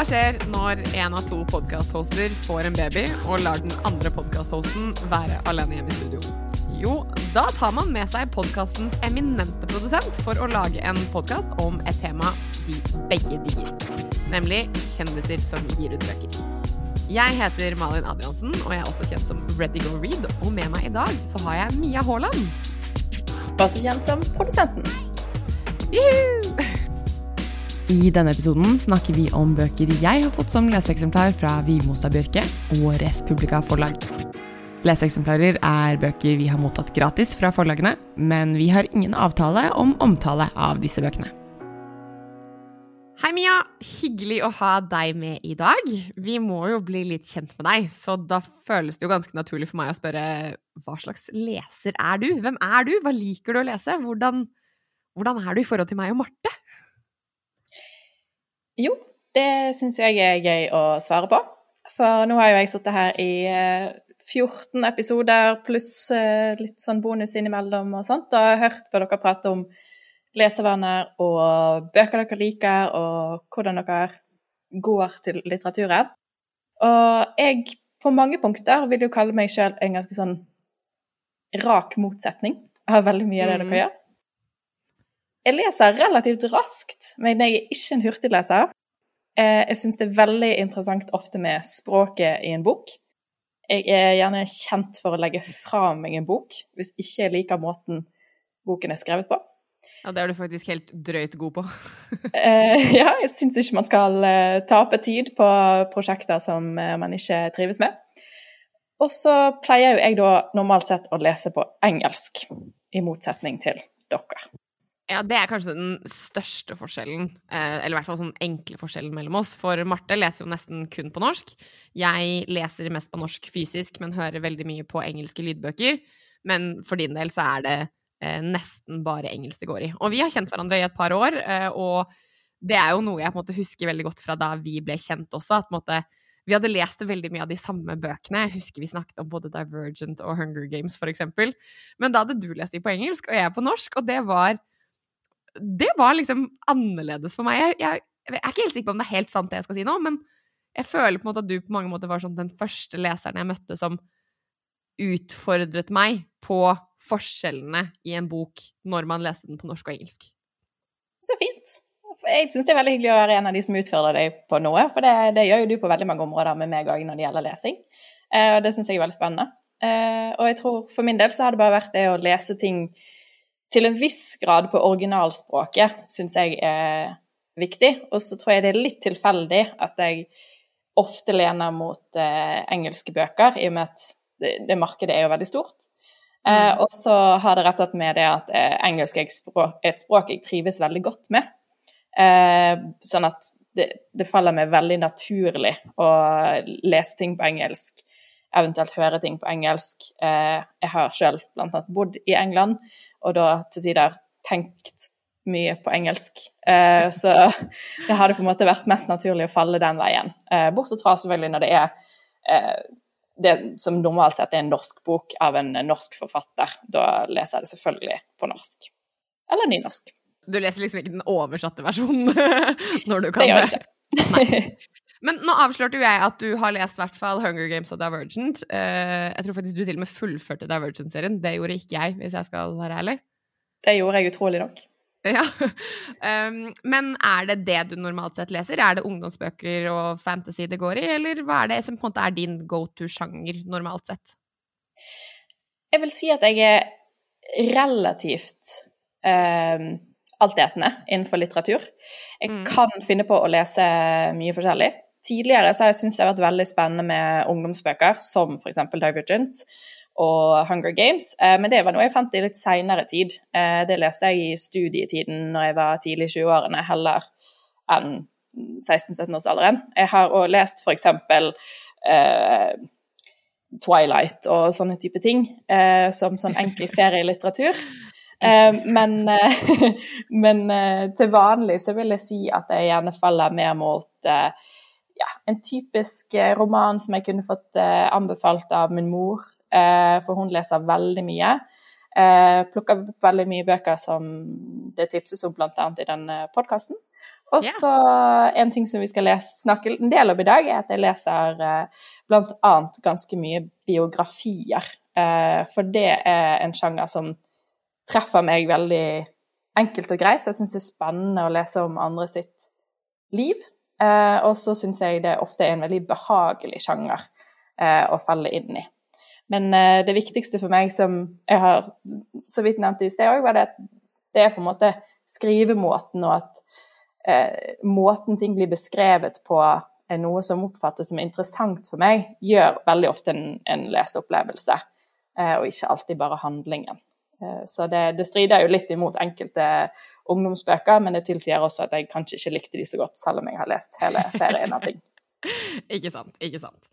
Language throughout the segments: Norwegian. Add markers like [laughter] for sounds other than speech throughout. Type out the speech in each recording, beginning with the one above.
Hva skjer når en av to podkasthoster får en baby og lar den andre podkasthosten være alene hjemme i studio? Jo, da tar man med seg podkastens eminente produsent for å lage en podkast om et tema de begge digger. Nemlig kjendiser som gir ut bøker. Jeg heter Malin Adriansen, og jeg er også kjent som Ready Go Read. Og med meg i dag så har jeg Mia Haaland. Også kjent som produsenten. Juhu! I denne episoden snakker vi om bøker jeg har fått som leseeksemplar fra Vilmostad Bjørke og Respublika forlag. Leseeksemplarer er bøker vi har mottatt gratis fra forlagene, men vi har ingen avtale om omtale av disse bøkene. Hei, Mia. Hyggelig å ha deg med i dag. Vi må jo bli litt kjent med deg, så da føles det jo ganske naturlig for meg å spørre hva slags leser er du? Hvem er du? Hva liker du å lese? Hvordan, hvordan er du i forhold til meg og Marte? Jo, det syns jeg er gøy å svare på. For nå har jo jeg sittet her i 14 episoder pluss eh, litt sånn bonus innimellom og sånt, og hørt på dere prate om lesevaner og bøker dere liker, og hvordan dere går til litteraturen. Og jeg, på mange punkter, vil jo kalle meg sjøl en ganske sånn rak motsetning av veldig mye av det dere mm. gjør. Jeg leser relativt raskt, men jeg er ikke en hurtigleser. Eh, jeg syns det er veldig interessant ofte med språket i en bok. Jeg er gjerne kjent for å legge fra meg en bok hvis ikke jeg liker måten boken er skrevet på. Ja, det er du faktisk helt drøyt god på. [laughs] eh, ja, jeg syns ikke man skal uh, tape tid på prosjekter som man ikke trives med. Og så pleier jo jeg da normalt sett å lese på engelsk, i motsetning til dere. Ja, det er kanskje den største forskjellen, eh, eller i hvert fall sånn enkle forskjellen mellom oss. For Marte leser jo nesten kun på norsk. Jeg leser mest på norsk fysisk, men hører veldig mye på engelske lydbøker. Men for din del så er det eh, nesten bare engelsk det går i. Og vi har kjent hverandre i et par år, eh, og det er jo noe jeg på en måte husker veldig godt fra da vi ble kjent også. at på en måte vi hadde lest veldig mye av de samme bøkene. Jeg husker vi snakket om både Divergent og Hunger Games, eksempel. Men da hadde du lest de på engelsk, og jeg på norsk, og det var Det var liksom annerledes for meg. Jeg, jeg, jeg, er ikke helt sikker på om det er helt sant, det jeg skal si nå, men jeg føler på en måte at du på mange måter var sånn den første leseren jeg møtte som utfordret meg på forskjellene i en bok når man leste den på norsk og engelsk. Så fint. Jeg syns det er veldig hyggelig å være en av de som utfordrer deg på noe, for det, det gjør jo du på veldig mange områder med meg òg når det gjelder lesing. Eh, og det syns jeg er veldig spennende. Eh, og jeg tror for min del så har det bare vært det å lese ting til en viss grad på originalspråket, syns jeg er viktig. Og så tror jeg det er litt tilfeldig at jeg ofte lener mot eh, engelske bøker, i og med at det, det markedet er jo veldig stort. Eh, mm. og så har det rett og slett med det at eh, engelsk er et språk jeg trives veldig godt med. Eh, sånn at det, det, faller meg veldig naturlig å lese ting på engelsk, eventuelt høre ting på engelsk. Eh, jeg har sjøl bl.a. bodd i England, og da til tider tenkt mye på engelsk. Eh, [laughs] så det hadde på en måte vært mest naturlig å falle den veien. Eh, bortsett fra selvfølgelig når det er det som normalt sett er en norsk bok av en norsk forfatter. Da leser jeg det selvfølgelig på norsk. Eller nynorsk. Du leser liksom ikke den oversatte versjonen [laughs] når du kan det? Gjør jeg ikke. Nei. [laughs] Men nå avslørte jo jeg at du har lest i hvert fall Hunger Games og Divergent. Uh, jeg tror faktisk du til og med fullførte Divergent-serien. Det gjorde ikke jeg, hvis jeg skal være ærlig. Det gjorde jeg utrolig nok. Ja. Um, men er det det du normalt sett leser? Er det ungdomsbøker og fantasy det går i, eller hva er det som på en måte er din go to-sjanger normalt sett? Jeg vil si at jeg er relativt um, altetende innenfor litteratur. Jeg mm. kan finne på å lese mye forskjellig. Tidligere så har jeg syntes det har vært veldig spennende med ungdomsbøker, som f.eks. Divergent og Hunger Games. Eh, men det var noe jeg fant i litt seinere tid. Eh, det leste jeg i studietiden når jeg var tidlig i 20-årene, heller enn 16-17-årsalderen. Jeg har òg lest f.eks. Eh, Twilight og sånne type ting, eh, som sånn enkel [laughs] ferielitteratur. Eh, men, eh, [laughs] men eh, til vanlig så vil jeg si at jeg gjerne faller mer mot ja, en typisk roman som jeg kunne fått anbefalt av min mor Eh, for hun leser veldig mye. Eh, plukker opp veldig mye bøker som det tipses om bl.a. i denne podkasten. Og så en ting som vi skal lese, snakke en del om i dag, er at jeg leser eh, annet ganske mye biografier. Eh, for det er en sjanger som treffer meg veldig enkelt og greit. Jeg syns det er spennende å lese om andre sitt liv. Eh, og så syns jeg det ofte er en veldig behagelig sjanger eh, å falle inn i. Men eh, det viktigste for meg, som jeg har så vidt nevnt i sted òg, var det at det er på en måte skrivemåten og at eh, måten ting blir beskrevet på er noe som oppfattes som interessant for meg, gjør veldig ofte en, en leseopplevelse, eh, og ikke alltid bare handlingen. Eh, så det, det, strider jo litt imot enkelte ungdomsbøker, men det tilsier også at jeg kanskje ikke likte de så godt, selv om jeg har lest hele serien av ting. [laughs] ikke sant, ikke sant.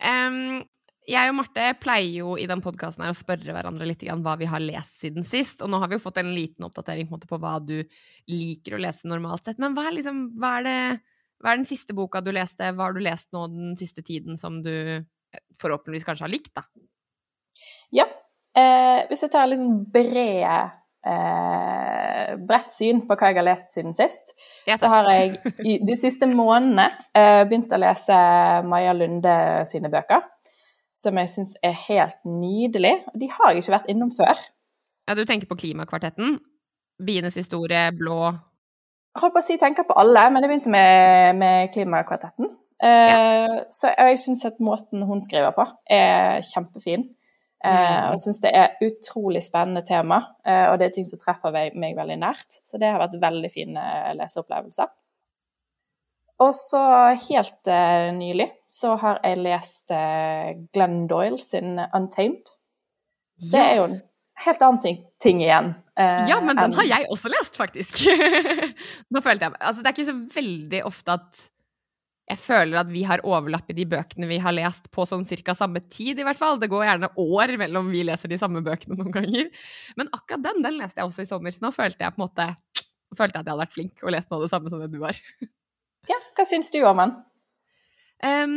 Um, jeg og Marte pleier jo i den podkasten å spørre hverandre litt hva vi har lest siden sist. Og nå har vi jo fått en liten oppdatering på, på hva du liker å lese normalt sett. Men hva er, liksom, hva, er det, hva er, den siste boka du leste? Hva har du lest nå den siste tiden som du eh, forhåpentligvis kanskje har likt, da? Ja. Eh, hvis jeg tar liksom brede eh, bredt syn på hva jeg har lest siden sist, ja, så har jeg i de siste månedene eh, begynt å lese Maja Lunde sine bøker som jeg syns er helt nydelig. De har jeg ikke vært innom før. Ja, du tenker på Klimakvartetten? Bienes historie, blå Jeg holdt på å si tenker på alle, men det begynte med, med Klimakvartetten. Eh, ja. Så jeg syns at måten hun skriver på, er kjempefin. Uh, mm. Og syns det er utrolig spennende tema, eh, og det er ting som treffer meg, veldig nært. Så det har vært veldig fine leseopplevelser. Og så helt eh, nylig så har jeg lest uh, Glenn Doyle sin 'Untamed'. Det er jo en helt annen ting, ting igjen. Uh, ja, men den har jeg også lest, faktisk. [laughs] Nå følte jeg Altså, det er ikke så veldig ofte at jeg føler at vi har overlapp i de bøkene vi har lest på sånn cirka samme tid, i hvert fall. Det går gjerne år mellom vi leser de samme bøkene noen ganger. Men akkurat den den leste jeg også i sommer, så nå følte jeg på en måte følte jeg at jeg hadde vært flink og lest noe av det samme som det du har. Ja, hva syns du om den? Um,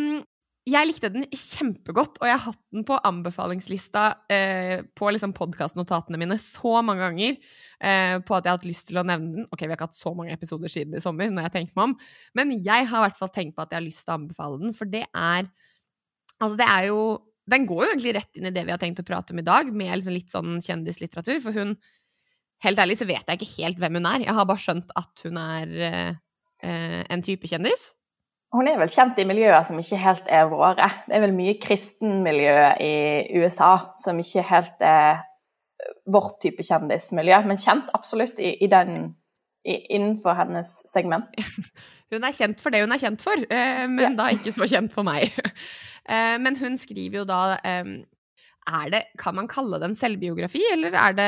jeg likte den kjempegodt, og jeg har hatt den på anbefalingslista eh, på liksom podkastnotatene mine så mange ganger eh, på at jeg har hatt lyst til å nevne den. Ok, vi har ikke hatt så mange episoder siden i sommer, når jeg tenker meg om, men jeg har i hvert fall tenkt på at jeg har lyst til å anbefale den, for det er Altså, det er jo Den går jo egentlig rett inn i det vi har tenkt å prate om i dag, med liksom litt sånn kjendislitteratur, for hun Helt ærlig så vet jeg ikke helt hvem hun er. Jeg har bare skjønt at hun er uh, eh, en type kjendis? Hun er vel kjent i miljøer som ikke helt er våre. Det er vel mye kristenmiljø i USA som ikke helt er vårt type kjendismiljø, men kjent absolutt i, i den, innenfor hennes segment. [laughs] Hun er kjent for det hun er kjent for, eh, men ja. da ikke så kjent for meg. [laughs] Eh, men hun skriver jo da er det, Kan man kalle det en selvbiografi, eller er det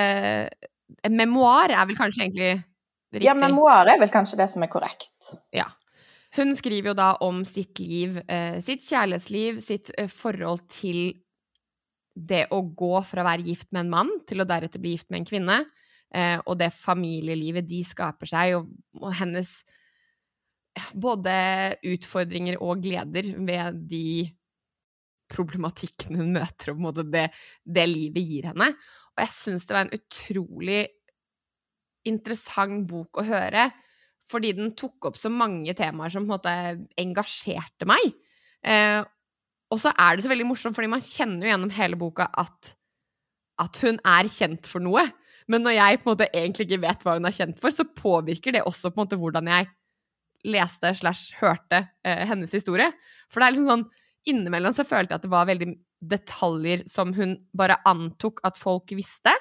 En memoar er vel kanskje egentlig Riktig. Ja, memoar er vel kanskje det som er korrekt. Ja. Hun skriver jo da om sitt liv, eh, sitt kjærlighetsliv, sitt eh, forhold til det å gå fra å være gift med en mann til å deretter bli gift med en kvinne, eh, og det familielivet de skaper seg, og, hennes både utfordringer og gleder ved de problematikkene hun møter, og det, det livet gir henne. Og jeg syns det var en utrolig interessant bok å høre, fordi den tok opp så mange temaer som på en måte engasjerte meg. Eh, og så er det så veldig morsomt, fordi man kjenner jo gjennom hele boka at, at hun er kjent for noe. Men når jeg på en måte egentlig ikke vet hva hun er kjent for, så påvirker det også på en måte hvordan jeg leste slash hørte eh, hennes historie. For det er liksom sånn Innimellom så følte jeg at det var veldig detaljer som hun bare antok at folk visste,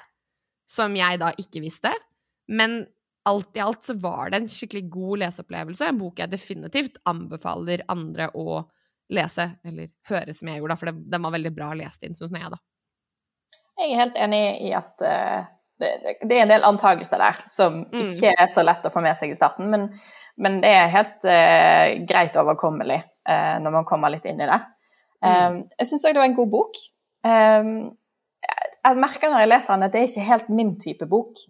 som jeg da ikke visste. Men alt i alt så var det en skikkelig god leseopplevelse. En bok jeg definitivt anbefaler andre å lese, eller høre som jeg gjorde, for den var veldig bra lest inn, syns jeg, da. Jeg er helt enig i at uh, det, det, er en del antakelser der som mm. ikke er så lett å få med seg i starten, men, men det er helt uh, greit overkommelig uh, når man kommer litt inn i det. Mm. Um, jeg syns òg det var en god bok. Um, jeg merker når jeg leser den at det er ikke helt min type bok.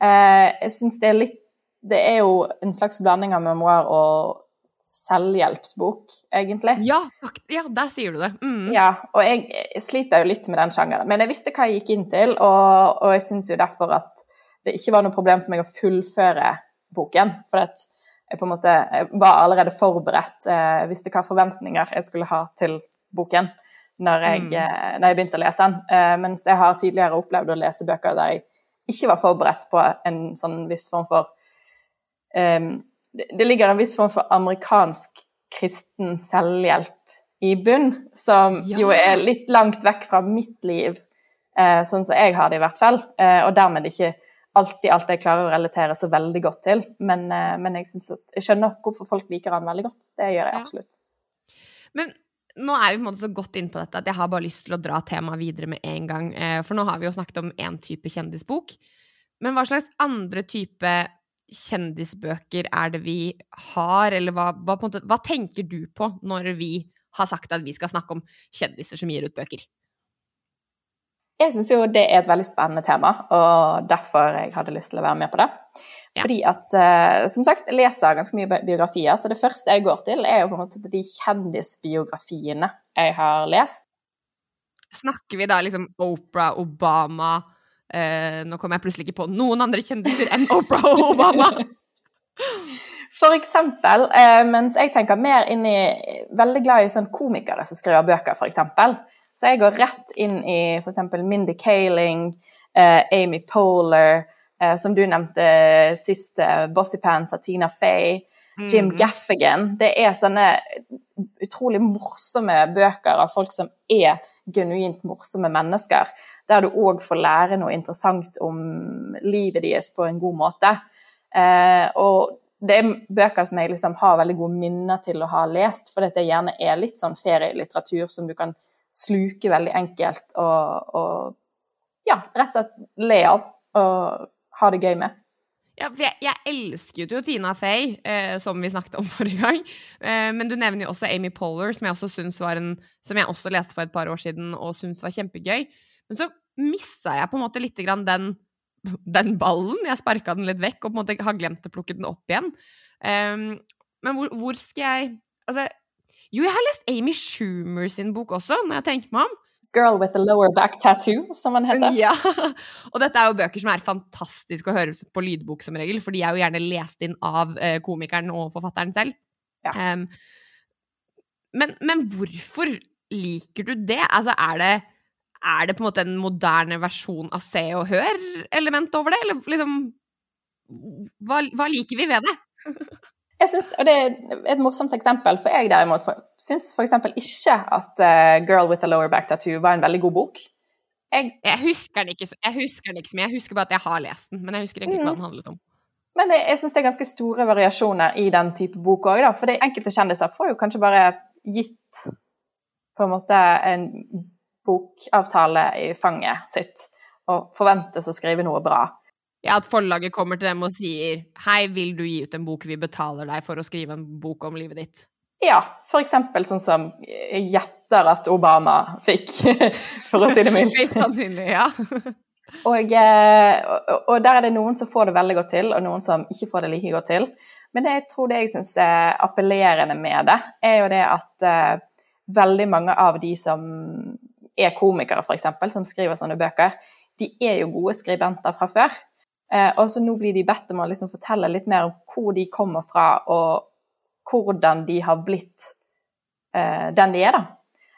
Eh, jeg syns det er litt Det er jo en slags blanding av memoar og selvhjelpsbok, egentlig. Ja, ja der sier du det. Mm. Ja, og jeg, jeg, sliter jo litt med den sjangeren. Men jeg visste hva jeg gikk inn til, og, og jeg syns jo derfor at det ikke var noe problem for meg å fullføre boken. For at jeg på en måte var allerede forberedt, eh, visste hva forventninger jeg skulle ha til boken når jeg, Mm. eh, når jeg begynte å lese den. Eh, mens jeg har tidligere opplevd å lese bøker der jeg ikke var forberedt på en sånn viss form for um, det, ligger en viss form for amerikansk kristen selvhjelp i bunn, som Ja. jo er litt langt vekk fra mitt liv, uh, sånn som jeg har det i hvert fall, uh, og dermed ikke alltid alt jeg klarer å relatere så veldig godt til. Men, eh, men jeg, at, jeg skjønner hvorfor folk liker han veldig godt. Det gjør jeg Ja. absolutt. Men nå er vi på en måte så godt inne på dette at jeg har bare lyst til å dra temaet videre med en gang. eh, For nå har vi jo snakket om én type kjendisbok. Men hva slags andre type kjendisbøker er det vi har, eller hva, hva, måte, hva tenker du på når vi har sagt at vi skal snakke om kjendiser som gir ut bøker? Jeg syns jo det er et veldig spennende tema, og derfor jeg hadde lyst til å være med på det. Ja. Fordi at, eh, som sagt, jeg leser ganske mye biografier, så det første jeg går til, er jo på en måte de kjendisbiografiene jeg har lest. Snakker vi da liksom Oprah, Obama eh, Nå kommer jeg plutselig ikke på noen andre kjendiser enn Oprah og Obama. [laughs] For eksempel, eh, mens jeg tenker mer inn i Veldig glad i sånn komikere som skriver bøker, for eksempel. Så jeg går rett inn i for eksempel Mindy Kaling, eh, Amy Poehler, eh, som du nevnte sist, eh, Bossy Pants av Tina Fey, Jim Mhm. Gaffigan. Det er sånne utrolig morsomme bøker av folk som er genuint morsomme mennesker, der du òg får lære noe interessant om livet deres på en god måte. Eh, og det er bøker som jeg liksom har veldig gode minner til å ha lest, fordi det gjerne er litt sånn ferielitteratur som du kan sluke veldig enkelt og, og ja, rett og slett le av og ha det gøy med. Ja, jeg, jeg elsket jo Tina Fey, eh, som vi snakket om [laughs] forrige gang. Eh, men du nevner jo også Amy Poehler, som jeg også en Som jeg også leste for et par år siden og syntes var kjempegøy. Men så missa jeg på en måte litt den, [laughs] den ballen. Jeg sparka den litt vekk og på en måte har glemt å plukke den opp igjen. Eh, men hvor, hvor skal jeg Altså Jo, jeg har lest Amy Schumer sin bok også, når jeg tenker meg om. 'Girl with a lower back tattoo', som den heter. Ja, [laughs] og dette er jo bøker som er fantastiske å høre på lydbok som regel, for de er jo gjerne lest inn av eh, komikeren og forfatteren selv. Ja. Um, men, men hvorfor liker du det? Altså, er det, er det på en måte en moderne versjon av Se og Hør-element over det, eller liksom hva, hva liker vi ved det? [laughs] Jeg synes, og Det er et morsomt eksempel, for jeg derimot syns f.eks. ikke at uh, 'Girl with a lower back tattoo' var en veldig god bok. Jeg, Jeg husker, ikke, så- jeg husker den ikke så mye, jeg husker bare at jeg har lest den, men jeg husker egentlig ikke hva den handlet om. men jeg, jeg syns det er ganske store variasjoner i den type bok òg, for det enkelte kjendiser får jo kanskje bare gitt på en måte en bokavtale i fanget sitt og forventes å skrive noe bra. Ja, at forlaget kommer til dem og sier Hei, vil du gi ut en bok? Vi betaler deg for å skrive en bok om livet ditt. Ja, f.eks. sånn som jeg gjetter at Obama fikk, [laughs] for å si det mildt. Høyst sannsynlig, ja. [laughs] Og, eh, og, og der er det noen som får det veldig godt til, og noen som ikke får det like godt til. Men det jeg tror det jeg syns er appellerende med det, er jo det at uh, veldig mange av de som er komikere, f.eks., som skriver sånne bøker, de er jo gode skribenter fra før. Eh, og så nå blir de bedt om å liksom fortelle litt mer om hvor de kommer fra, og hvordan de har blitt eh, den de er, da.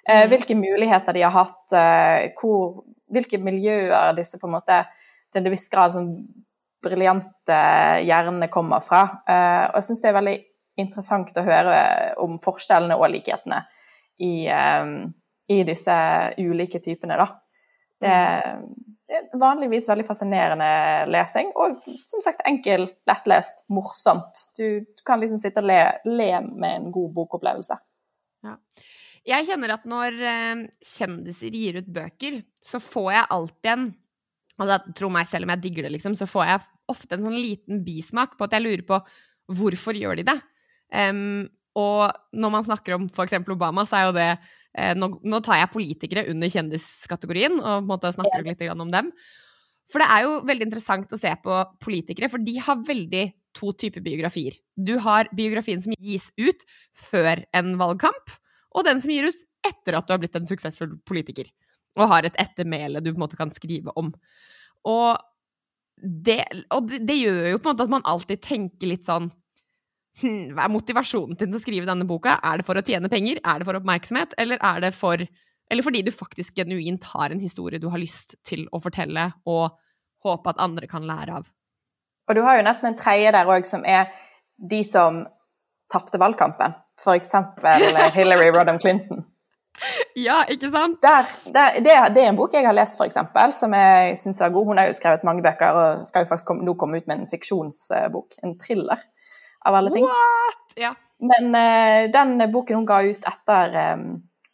Eh, Mm. hvilke muligheter de har hatt, eh, hvor, hvilke miljøer disse på en måte til en viss grad sånn briljante hjernene kommer fra. Eh, og jeg syns det er veldig interessant å høre om forskjellene og likhetene i, eh, i disse ulike typene, da. Det, det er vanligvis veldig fascinerende lesing, og som sagt enkel, lettlest, morsomt. Du, kan liksom sitte og le, le med en god bokopplevelse. Jeg kjenner at når eh, kjendiser gir ut bøker, så får jeg alltid en Altså, tro meg, selv om jeg digger det, liksom, så får jeg ofte en sånn liten bismak på at jeg lurer på hvorfor gjør de det? Um, og når man snakker om f.eks. Obama, så er jo det eh, nå, nå tar jeg politikere under kjendiskategorien og måte snakker litt om dem. For det er jo veldig interessant å se på politikere, for de har veldig to typer biografier. Du har biografien som gis ut før en valgkamp, og den som gir ut etter at du har blitt en suksessfull politiker. Og har et ettermæle du på en måte kan skrive om. Og det, og det, det gjør jo på en måte at man alltid tenker litt sånn hm, hva er motivasjonen til å skrive denne boka? Er det for å tjene penger? Er det for oppmerksomhet? Eller er det for Eller fordi du faktisk genuint har en historie du har lyst til å fortelle, og håpe at andre kan lære av? Og du har jo nesten en tredje der òg, som er de som tapte valgkampen. For eksempel [laughs] Hillary Rodham Clinton. Ja, ikke sant? Der, der, det, det, er en bok jeg har lest, f.eks., som jeg syns er god. Hun har jo skrevet mange bøker og skal jo faktisk komme, nå komme ut med en fiksjonsbok. En thriller, av alle ting. What? Ja. Men uh, den boken hun ga ut etter um,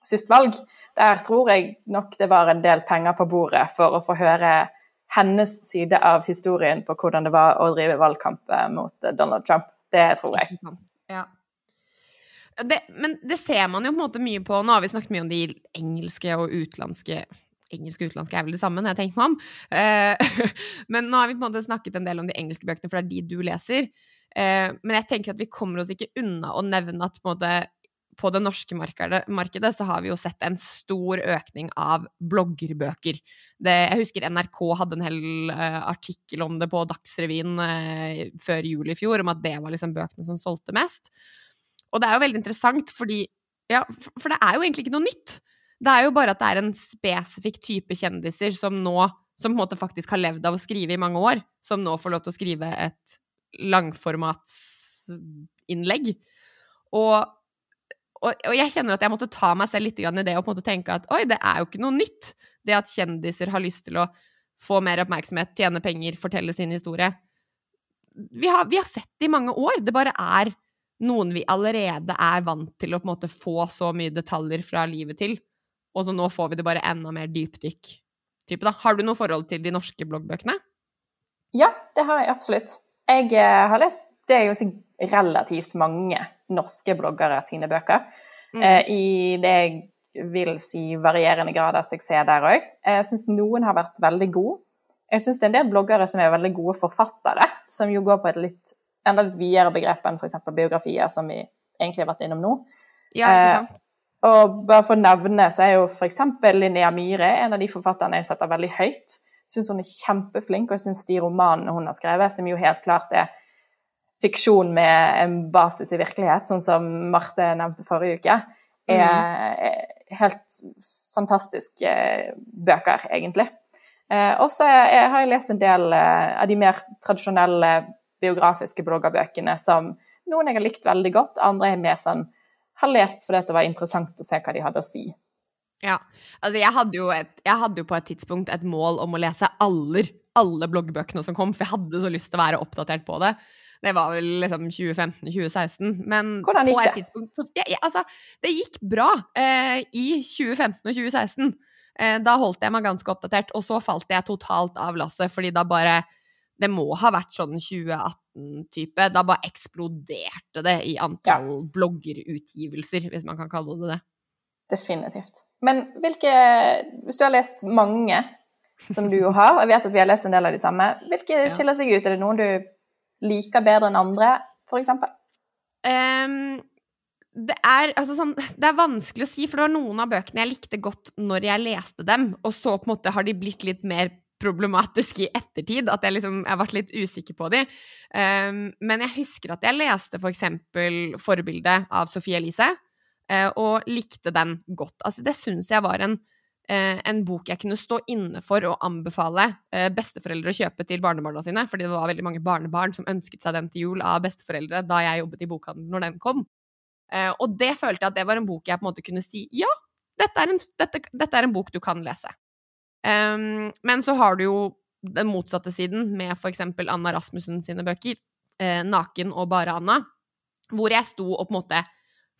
sist valg, der tror jeg nok det var en del penger på bordet for å få høre hennes side av historien på hvordan det var å drive valgkamp mot Donald Trump. Det tror jeg. Ja. Det, men det ser man jo på en måte mye på Nå har vi snakket mye om de engelske og utenlandske Engelske og utenlandsk er vel det samme, når jeg tenker meg om. Eh, [laughs] men nå har vi på en måte snakket en del om de engelske bøkene, for det er de du leser. Uh, men jeg tenker at vi kommer oss ikke unna å nevne at på, måte, på det norske markedet, markedet, så har vi jo sett en stor økning av bloggerbøker. Det, jeg husker NRK hadde en hel eh, artikkel om det på Dagsrevyen før jul i fjor, om at det var liksom bøkene som solgte mest. Og det er jo veldig interessant, fordi Ja, for det er jo egentlig ikke noe nytt. Det er jo bare at det er en spesifikk type kjendiser som nå Som på en måte faktisk har levd av å skrive i mange år, som nå får lov til å skrive et langformatsinnlegg. Og, og, og, jeg kjenner at jeg måtte ta meg selv litt i det og på en måte tenke at oi, det er jo ikke noe nytt. Det at kjendiser har lyst til å få mer oppmerksomhet, tjene penger, fortelle sin historie. Vi har, vi har sett det i mange år. Det bare er noen vi allerede er vant til å på en måte få så mye detaljer fra livet til, og så nå får vi det bare enda mer dypdykk. Type, da. Har du noe forhold til de norske bloggbøkene? Ja, det har jeg absolutt. Jeg eh, har lest det er jo relativt mange norske bloggere sine bøker. Mm. Eh, I det jeg vil si varierende grad av suksess der òg. Jeg syns noen har vært veldig gode. Jeg syns det er en del bloggere som er veldig gode forfattere, som jo går på et litt enda litt videre begrep enn f.eks. biografier, som vi egentlig har vært innom nå. Ja, ikke sant? Eh, og bare for å nevne, så er jo f.eks. Linnea Myhre en av de forfatterne jeg setter veldig høyt. Syns hun er kjempeflink, og jeg syns de romanene hun har skrevet, som jo helt klart er fiksjon med en basis i virkelighet, sånn som Marte nevnte forrige uke, er mm. helt fantastiske bøker, egentlig. Eh, og så har jeg lest en del eh, av de mer tradisjonelle biografiske bloggerbøkene som noen jeg har likt veldig godt, andre er mer sånn har lest fordi det var interessant å se hva de hadde å si. Ja. Altså, jeg hadde, jo et, jeg hadde jo på et tidspunkt et mål om å lese aller, alle bloggbøkene som kom, for jeg hadde så lyst til å være oppdatert på det. Det var vel liksom 2015-2016. Men Hvordan gikk det? Tidspunkt, ja, altså, det gikk bra eh, i 2015 og 2016. Eh, da holdt jeg meg ganske oppdatert, og så falt jeg totalt av lasset, fordi da bare det må ha vært sånn 2018-type. Da bare eksploderte det i antall ja. bloggerutgivelser, hvis man kan kalle det det. Definitivt. Men hvilke Hvis du har lest mange, som du jo har, og jeg vet at vi har lest en del av de samme, hvilke ja. skiller seg ut? Er det noen du liker bedre enn andre, f.eks.? Um, det er, altså sånn, det er vanskelig å si, for det var noen av bøkene jeg likte godt når jeg leste dem, og så på en måte har de blitt litt mer problematiske i ettertid, at jeg liksom jeg ble litt usikker på de. Um, men jeg husker at jeg leste for eksempel Forbildet av Sophie Elise, og likte den godt. Altså, det syns jeg var en, uh, en, bok jeg kunne stå inne for og anbefale uh, besteforeldre å kjøpe til barnebarna sine, fordi det var veldig mange barnebarn som ønsket seg den til jul av besteforeldre da jeg jobbet i bokhandelen når den kom. og det følte jeg at det var en bok jeg på en måte kunne si ja, dette er en, dette, dette er en bok du kan lese. Um, men så har du jo den motsatte siden, med for eksempel Anna Rasmussen sine bøker, eh, 'Naken og bare Anna', hvor jeg sto og på en måte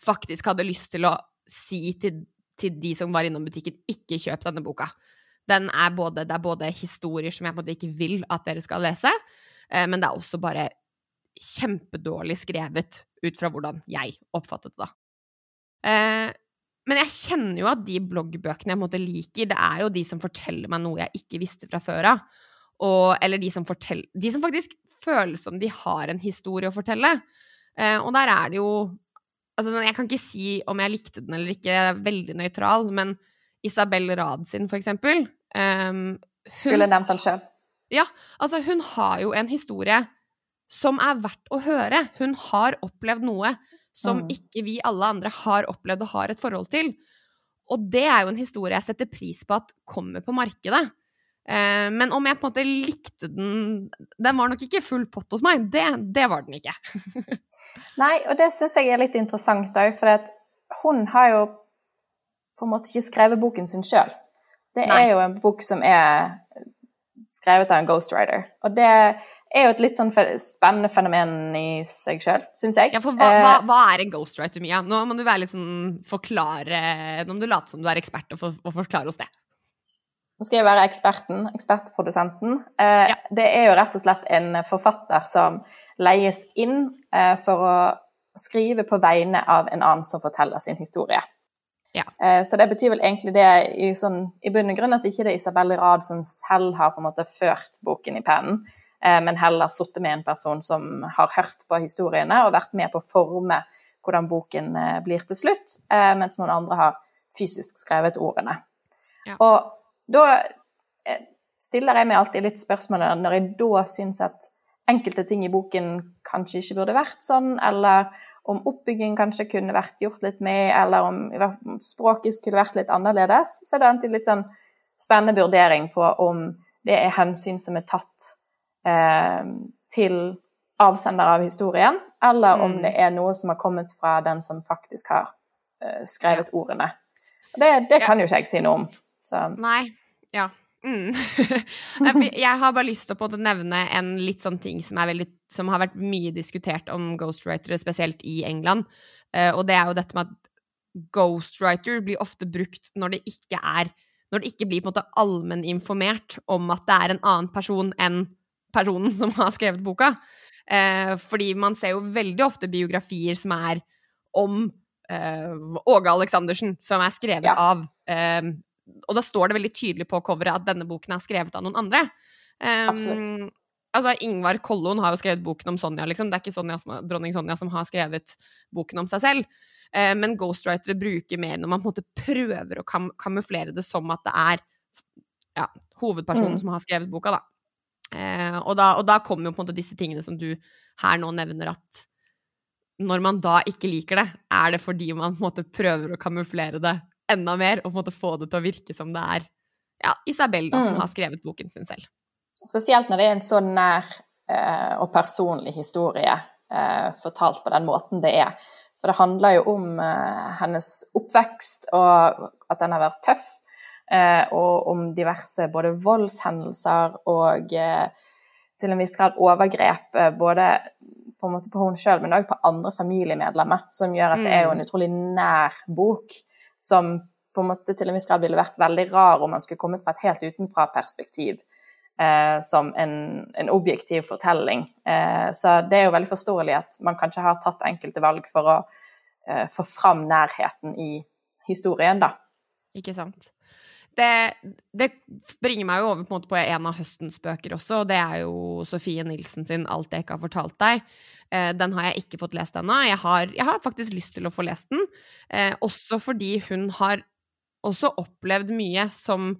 faktisk hadde lyst til å si til, til de som var innom butikken, ikke kjøp denne boka. Den er både, det er både historier som jeg på en måte ikke vil at dere skal lese, eh, men det er også bare kjempedårlig skrevet ut fra hvordan jeg oppfattet det. Eh, men jeg kjenner jo at de bloggbøkene jeg måte liker, det er jo de som forteller meg noe jeg ikke visste fra før av. eller de som, de som faktisk føles som de har en historie å fortelle. Eh, og der er det jo altså, sånn, Jeg kan ikke si om jeg likte den eller ikke, jeg er veldig nøytral, men Isabel Rad sin, for eksempel um, Skulle nevnt den sjøl. Ja, altså hun har jo en historie som er verdt å høre. Hun har opplevd noe som Mm. ikke vi alle andre har opplevd og har et forhold til. Og det er jo en historie jeg setter pris på at kommer på markedet. Eh, men om jeg på en måte likte den Den var nok ikke full pott hos meg. Det, det var den ikke. [laughs] Nei, og det syns jeg er litt interessant òg, for hun har jo på en måte ikke skrevet boken sin sjøl. Det Nei. er jo en bok som er skrevet av en ghostwriter. Og det er jo et litt sånn spennende fenomen i seg sjøl, syns jeg. Ja, for hva, hva, Eh, hva er en ghostwriter, Mia? Nå må du være litt sånn forklare Nå må du late som du er ekspert og, for, og forklare oss det. Nå skal jeg være eksperten, ekspertprodusenten. Eh, Ja. Det er jo rett og slett en forfatter som leies inn eh, for å skrive på vegne av en annen som forteller sin historie. Ja. Eh, så det betyr vel egentlig det i, sånn, i bunn og grunn at ikke det er Isabel Rad som selv har på en måte ført boken i pennen, eh, men heller sittet med en person som har hørt på historiene og vært med på å forme hvordan boken eh, blir til slutt, eh, mens noen andre har fysisk skrevet ordene. Ja. Og da eh, stiller jeg meg alltid litt spørsmålet når jeg da syns at enkelte ting i boken kanskje ikke burde vært sånn, eller om oppbygging kanskje kunne vært gjort litt med, eller om språket skulle vært litt annerledes, så er det alltid litt sånn spennende vurdering på om det er hensyn som er tatt eh, til avsender av historien, eller om Mm. det er noe som har kommet fra den som faktisk har eh, skrevet ordene. Det, det kan jo ikke jeg si noe om. Så Nei. Ja. Mm. [laughs] Jeg- har bare lyst til å nevne en litt sånn ting som, veldig, som har vært mye diskutert om ghostwritere, spesielt i England. Eh, og det er jo dette med at ghostwriter blir ofte brukt når det ikke er Når det ikke blir på en måte allmenninformert om at det er en annen person enn personen som har skrevet boka. Eh, fordi man ser jo veldig ofte biografier som er om eh, Åge Aleksandersen, som er skrevet Ja. av Og da står det veldig tydelig på coveret at denne boken er skrevet av noen andre. Um, Absolutt. Altså, Ingvar Kollon har jo skrevet boken om Sonja, liksom. Det er ikke Sonja som, dronning Sonja som har skrevet boken om seg selv. Uh, men ghostwritere bruker mer når man på en måte prøver å kam kamuflere det som at det er ja, hovedpersonen Mm. som har skrevet boka, da. Uh, og da. Og da kommer jo på en måte disse tingene som du her nå nevner, at når man da ikke liker det, er det fordi man på en måte prøver å kamuflere det enda mer, og på en måte få det til å virke som det er ja, Isabel da, som Mm. har skrevet boken sin selv. Spesielt når det er en så nær eh, og personlig historie eh, fortalt på den måten det er. For det handler jo om eh, hennes oppvekst, og at den har vært tøff. Eh, og om diverse både voldshendelser og eh, til en viss grad overgrep, eh, både på en måte på hun sjøl, men òg på andre familiemedlemmer, som gjør at det er jo en utrolig nær bok, som på en måte til en viss grad ville vært veldig rar om man skulle kommet fra et helt utenfra-perspektiv eh, som en, en objektiv fortelling. Eh, så det er jo veldig forståelig at man kanskje har tatt enkelte valg for å eh, få fram nærheten i historien, da. Ikke sant. Det, det bringer meg jo over på en, på en av høstens bøker også, og det er jo Sofie Nilsen sin 'Alt jeg ikke har fortalt deg'. Eh, den har jeg ikke fått lest ennå. Jeg, jeg har faktisk lyst til å få lest den, eh, også fordi hun har også opplevd mye som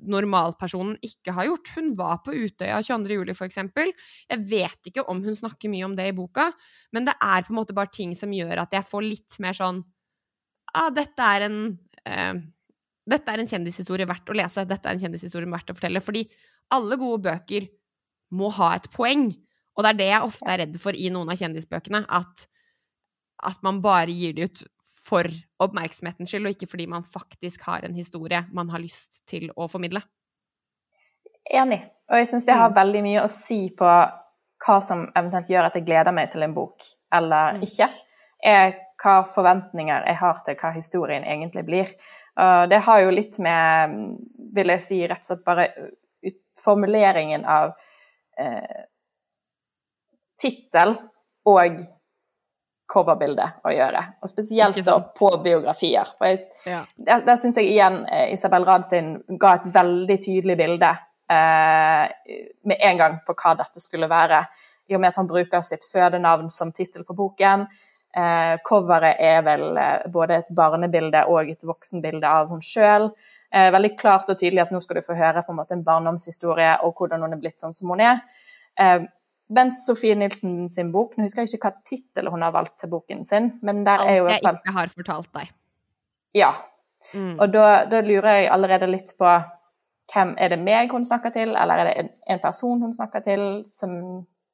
normalpersonen ikke har gjort. Hun var på Utøya 22. juli, for eksempel. Jeg vet ikke om hun snakker mye om det i boka, men det er på en måte bare ting som gjør at jeg får litt mer sånn ah, dette er en eh, dette er en kjendishistorie verdt å lese, dette er en kjendishistorie verdt å fortelle. Fordi alle gode bøker må ha et poeng. Og det er det jeg ofte er redd for i noen av kjendisbøkene. At, at man bare gir det ut for oppmerksomhetens skyld, og ikke fordi man faktisk har en historie man har lyst til å formidle. Enig. Og jeg syns det har veldig mye å si på hva som eventuelt gjør at jeg gleder meg til en bok, eller Mm. ikke. Er hva forventninger jeg har til hva historien egentlig blir. Og det har jo litt med, vil jeg si, rett og slett bare ut, formuleringen av eh, tittel og coverbildet å gjøre. Og spesielt da på biografier. For jeg, Ja. der, der syns jeg igjen eh, Isabel Rad sin ga et veldig tydelig bilde eh, med en gang på hva dette skulle være, i og med at han bruker sitt fødenavn som tittel på boken. Eh, coveret er vel eh, både et barnebilde og et voksenbilde av hun sjøl. Eh, veldig klart og tydelig at nå skal du få høre på en måte en barndomshistorie og hvordan hun er blitt sånn som hun er. Eh, mens Sofie Nilsen sin bok. Nå husker jeg ikke hva tittel hun har valgt til boken sin, men der er jo Alt i jeg hvert fall ikke har fortalt deg. Ja. Mm. Og da, da lurer jeg allerede litt på hvem Er det meg hun snakker til, eller er det en, en person hun snakker til som,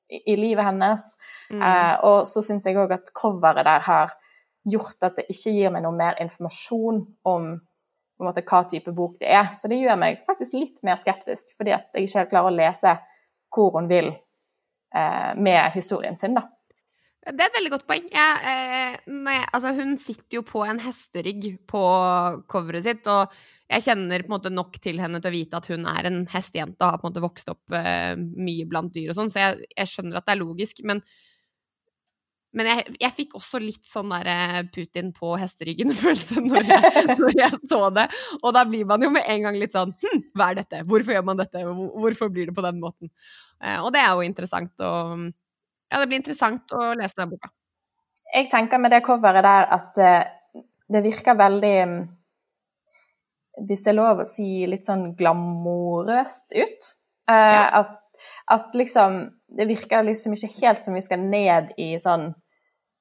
i, i livet hennes? Mm. Eh, og så syns jeg òg at coveret der har gjort at det ikke gir meg noe mer informasjon om måte, hva type bok det er. Så det gjør meg faktisk litt mer skeptisk, fordi at jeg ikke helt klarer å lese hvor hun vil eh, med historien sin, da. Det er et veldig godt poeng. Jeg, eh, jeg, altså, hun sitter jo på en hesterygg på coveret sitt, og jeg kjenner på en måte nok til henne til å vite at hun er en hestejente og har på en måte vokst opp eh, mye blant dyr og sånn, så jeg, jeg skjønner at det er logisk. Men, men jeg, jeg fikk også litt sånn der Putin på hesteryggen-følelse [laughs] når, når jeg så det. Og da blir man jo med en gang litt sånn Hm, hva er dette? Hvorfor gjør man dette? Hvorfor blir det på den måten? Eh, og det er jo interessant å Ja, det blir interessant å lese den boka. Jeg tenker med det coveret der at eh, det virker veldig mm, Hvis det er lov å si litt sånn glamorøst ut. Eh, Ja. at, at liksom Det virker liksom ikke helt som vi skal ned i sånn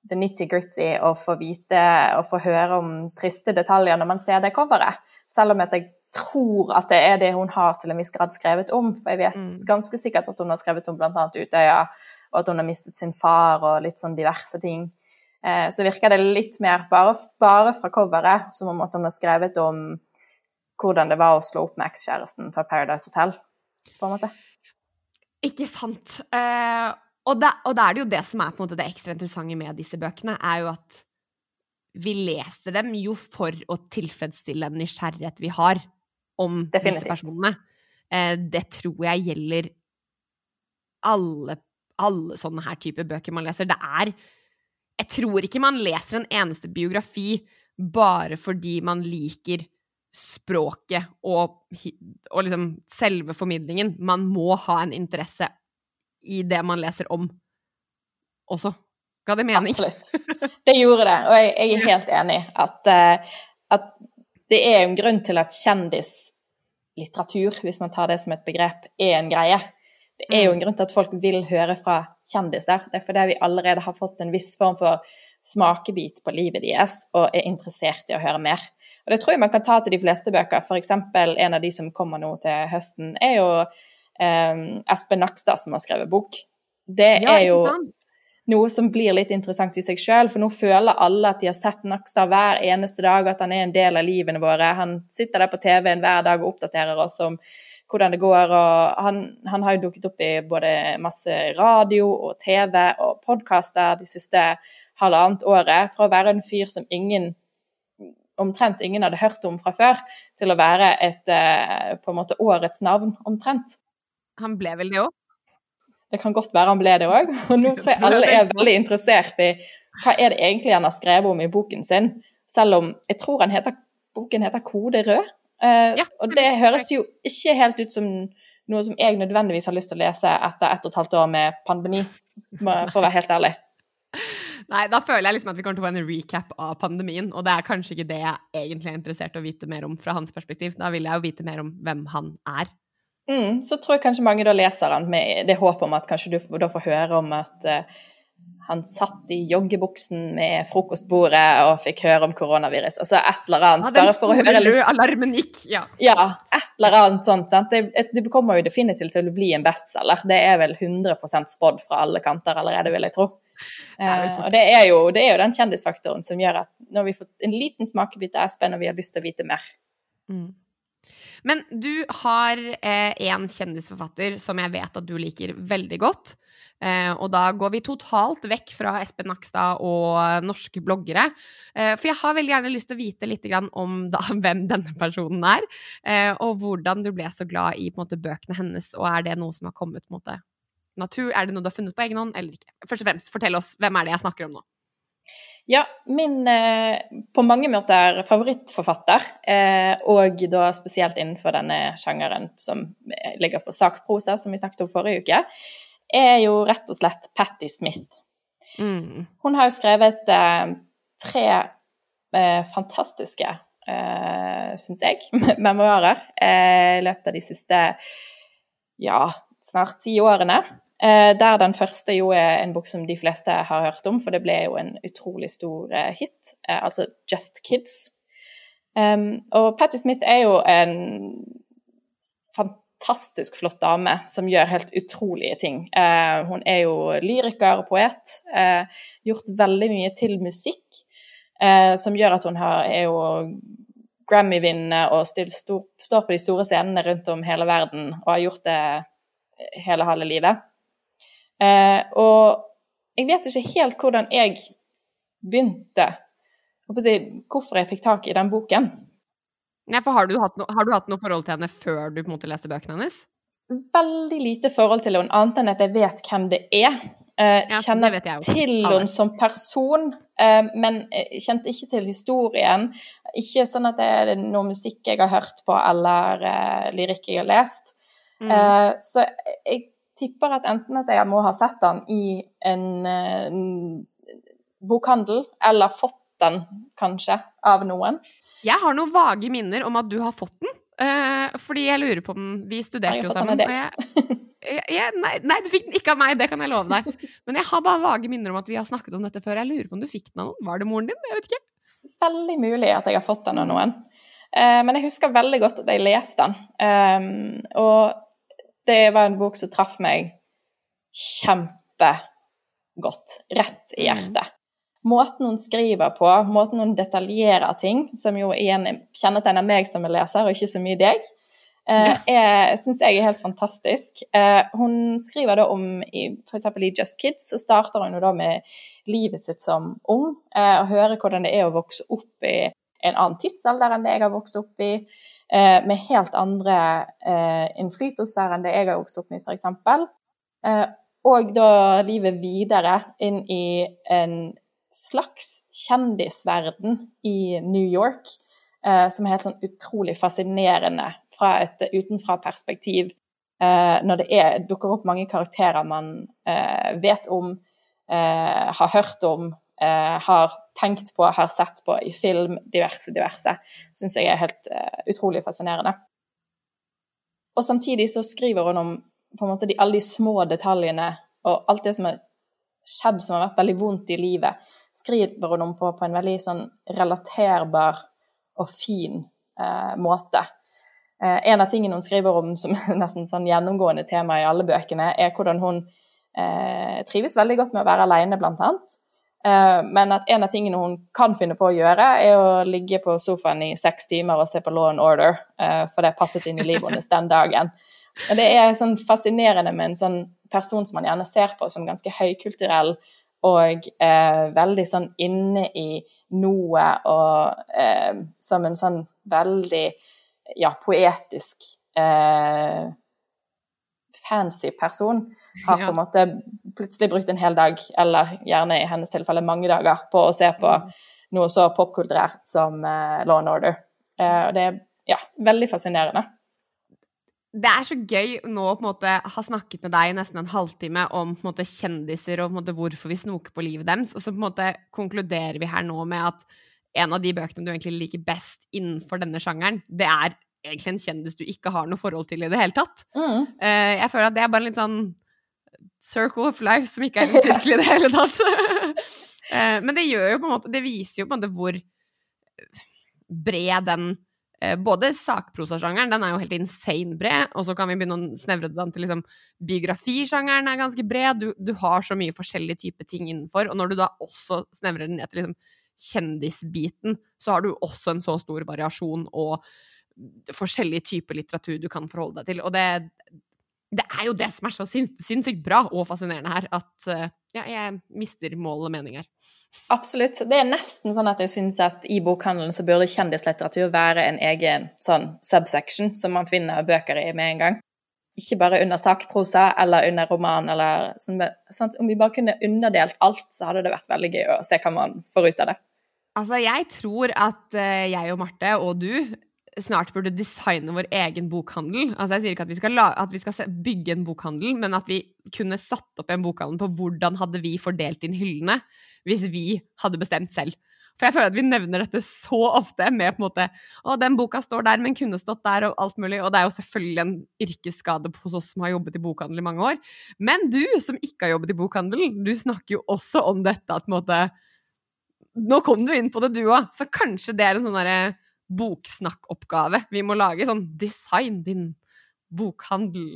the nitty-gritty og få vite og få høre om triste detaljer når man ser det coveret. Selv om at jeg tror at det er det hun har til en viss grad skrevet om. For jeg vet Mm. ganske sikkert at hun har skrevet om bl.a. Utøya, og at hun har mistet sin far og litt sånn diverse ting. Eh, så virker det litt mer, bare, bare fra coveret, som om at hun har skrevet om hvordan det var å slå opp med ekskjæresten fra Paradise Hotel, på en måte. Ikke sant. Eh, og, da, og da er det jo det som er på en måte det ekstra interessante med disse bøkene, er jo at vi leser dem jo for å tilfredsstille en nysgjerrighet vi har om Definitivt. disse personene. Eh, det tror jeg gjelder alle, alle sånne her typer bøker man leser. Det er Jeg tror ikke man leser en eneste biografi bare fordi man liker språket og, og liksom selve formidlingen. Man må ha en interesse i det man leser om også. Ga det mening? Absolutt. Det gjorde det, og jeg, jeg er helt enig at, eh, at det er en grunn til at kjendislitteratur, hvis man tar det som et begrep, er en greie. Det er jo en grunn til at folk vil høre fra kjendiser. Det er fordi vi allerede har fått en viss form for smakebit på livet deres og er interessert i å høre mer. Og det tror jeg man kan ta til de fleste bøker. F.eks. en av de som kommer nå til høsten, er jo eh, Espen Nakstad som har skrevet bok. Det Ja, er jo noe som blir litt interessant i seg sjøl, for nå føler alle at de har sett Nakstad hver eneste dag, at han er en del av livene våre. Han sitter der på TV-en hver dag og oppdaterer oss om hvordan det går, og han, han har jo dukket opp i både masse radio og TV og podkaster de siste halvannet året, fra å være en fyr som ingen omtrent ingen hadde hørt om fra før, til å være et eh, på en måte årets navn, omtrent. Han ble vel det òg? Det kan godt være han ble det òg. Og nå [laughs] tror jeg alle er veldig interessert i hva er det egentlig han har skrevet om i boken sin, selv om jeg tror han heter, boken heter Kode rød. Eh, Ja, og det høres jo ikke helt ut som noe som jeg nødvendigvis har lyst til å lese etter ett og et halvt år med pandemi, for å være helt ærlig. [laughs] Nei, da føler jeg liksom at vi kommer til å få en recap av pandemien, og det er kanskje ikke det jeg egentlig er interessert i å vite mer om fra hans perspektiv. Da vil jeg jo vite mer om hvem han er. Mm, så tror jeg kanskje mange da leser han med det håpet om at kanskje du da får høre om at eh, han satt i joggebuksen med frokostbordet og fikk høre om koronavirus. Altså et eller annet. Ja, bare for å høre litt alarmen gikk. Ja. Ja, et eller annet sånt. Sant? Det, det kommer jo definitivt til å bli en bestselger. Det er vel 100% spådd fra alle kanter allerede, vil jeg tro. Eh, og det er, jo, det er jo den kjendisfaktoren som gjør at når vi får en liten smakebit av Espen, og vi har lyst til å vite mer. Mm. Men du har eh, en kjendisforfatter som jeg vet at du liker veldig godt. Eh, og da går vi totalt vekk fra Espen Nakstad og norske bloggere. Eh, for jeg har veldig gjerne lyst til å vite litt om da, [laughs] hvem denne personen er. Eh, og hvordan du ble så glad i måte, bøkene hennes. Og er det noe som har kommet på en måte, natur? Er det noe du har funnet på egen hånd, eller ikke? Først og fremst, fortell oss, hvem er det jeg snakker om nå? Ja, min eh, på mange måter favorittforfatter, eh, og da spesielt innenfor denne sjangeren som ligger på sakprosa, som vi snakket om forrige uke, er jo rett og slett Patti Smith. Mm. Hun har jo skrevet eh, tre eh, fantastiske, eh, syns jeg, [laughs] memoarer eh, i løpet av de siste ja, snart ti årene. Eh, der den første jo er en bok som de fleste har hørt om, for det ble jo en utrolig stor eh, hit, eh, altså Just Kids. Um, og Patti Smith er jo en fantastisk flott dame som gjør helt utrolige ting. Uh, hun er jo lyriker og poet. Uh, gjort veldig mye til musikk, uh, som gjør at hun har, er jo Grammy-vinnende og står på de store scenene rundt om hele verden og har gjort det hele halve livet. Eh, og jeg vet ikke helt hvordan jeg begynte Hvorfor jeg fikk tak i den boken. Nei, for har du, no, har du, hatt noe forhold til henne før du på en måte leste bøkene hennes? Veldig lite forhold til henne, annet enn at jeg vet hvem det er. Eh, ja, kjenner til henne som person, eh, men kjente ikke til historien. Ikke sånn at det er noe musikk jeg har hørt på, eller eh, lyrikk jeg har lest. Mm. Eh, så jeg tipper at enten at jeg må ha sett den i en, en bokhandel, eller fått den kanskje av noen. Jeg har noen vage minner om at du har fått den. Uh, fordi jeg lurer på den Vi studerte jo sammen. Jeg, jeg, jeg, nei, nei, du fikk den ikke av meg, det kan jeg love deg. Men jeg har bare vage minner om at vi har snakket om dette før. Jeg lurer på om du fikk den av noen. Var det moren din? Jeg vet ikke. Veldig mulig at jeg har fått den av noen. Uh, men jeg husker veldig godt at jeg leste den. Um, og det var en bok som traff meg kjempegodt. Rett i mm. hjertet. Måten hun skriver på, måten hun detaljerer ting, som jo igjen kjennetegner meg som en leser, og ikke så mye deg, eh, syns jeg er helt fantastisk. Eh, hun skriver da om f.eks. i Just Kids, så starter hun da med livet sitt som ung, eh, og hører hvordan det er å vokse opp i en annen tidsalder enn det jeg har vokst opp i. Eh, med helt andre eh, innflytelser enn det jeg har vokst opp med, f.eks. Eh, og da livet videre inn i en slags kjendisverden i New York, som er helt sånn utrolig fascinerende fra et utenfra-perspektiv. Når det er, dukker opp mange karakterer man vet om, har hørt om, eh, har tenkt på, har sett på i film, diverse, diverse, syns jeg er helt eh, utrolig fascinerende. Og samtidig så skriver hun om på en måte de, alle de små detaljene og alt det som har skjedd som har vært veldig vondt i livet, skriver hun om på, på en veldig sånn relaterbar og fin eh, måte. Eh, en av tingene hun skriver om som [laughs] nesten sånn gjennomgående tema i alle bøkene, er hvordan hun eh, trives veldig godt med å være alene, blant annet. Eh, men at en av tingene hun kan finne på å gjøre, er å ligge på sofaen i seks timer og se på Law and Order, eh, for det passet inn i livet hennes den dagen. Men det er sånn fascinerende med en sånn person som man gjerne ser på som ganske høykulturell og eh, veldig sånn inne i noe og eh, som en sånn veldig ja, poetisk eh, fancy person [laughs] har på en måte plutselig brukt en hel dag, eller gjerne i hennes tilfelle mange dager, på å se på mm. noe så popkulturert som uh, Law and Order. Uh, og det er ja, veldig fascinerende. Det er så gøy nå å på en måte ha snakket med deg i nesten en halvtime om på en måte, kjendiser og på en måte, hvorfor vi snoker på livet deres, og så på en måte konkluderer vi her nå med at en av de bøkene du egentlig liker best innenfor denne sjangeren, det er egentlig en kjendis du ikke har noe forhold til i det hele tatt. Mm. Uh, jeg føler at det er bare litt sånn circle of life som ikke er en sirkel i det hele tatt. uh, [laughs] men det gjør jo på en måte Det viser jo på en måte hvor bred den Både sakprosasjangeren, den er jo helt insane bred, og så kan vi begynne å snevre den til liksom Biografisjangeren er ganske bred, du, du har så mye forskjellige typer ting innenfor, og når du da også snevrer den ned til liksom kjendisbiten, så har du også en så stor variasjon og forskjellige typer litteratur du kan forholde deg til. Og det, det er jo det som er så sinnssykt bra og fascinerende her, at eh, ja, jeg mister mål og mening her. Absolutt. Det er nesten sånn at jeg syns at i bokhandelen så burde kjendislitteratur være en egen sånn subsection som man finner bøker i med en gang. Ikke bare under sakprosa eller under roman eller sånn. Sant? Om vi bare kunne underdelt alt, så hadde det vært veldig gøy å se hva man får ut av det. Altså, jeg tror at uh, jeg og Marte og du snart burde designe vår egen bokhandel. Altså Jeg sier ikke at vi, skal la, at vi skal bygge en bokhandel, men at vi kunne satt opp en bokhandel på hvordan hadde vi fordelt inn hyllene hvis vi hadde bestemt selv. For jeg føler at vi nevner dette så ofte med på en måte Å, den boka står der, men kunne stått der, og alt mulig. Og det er jo selvfølgelig en yrkesskade hos oss som har jobbet i bokhandel i mange år. Men du som ikke har jobbet i bokhandel, du snakker jo også om dette at på en måte Nå kom du inn på det, du òg, så kanskje det er en sånn derre boksnakkoppgave vi må lage. Sånn design din bokhandel.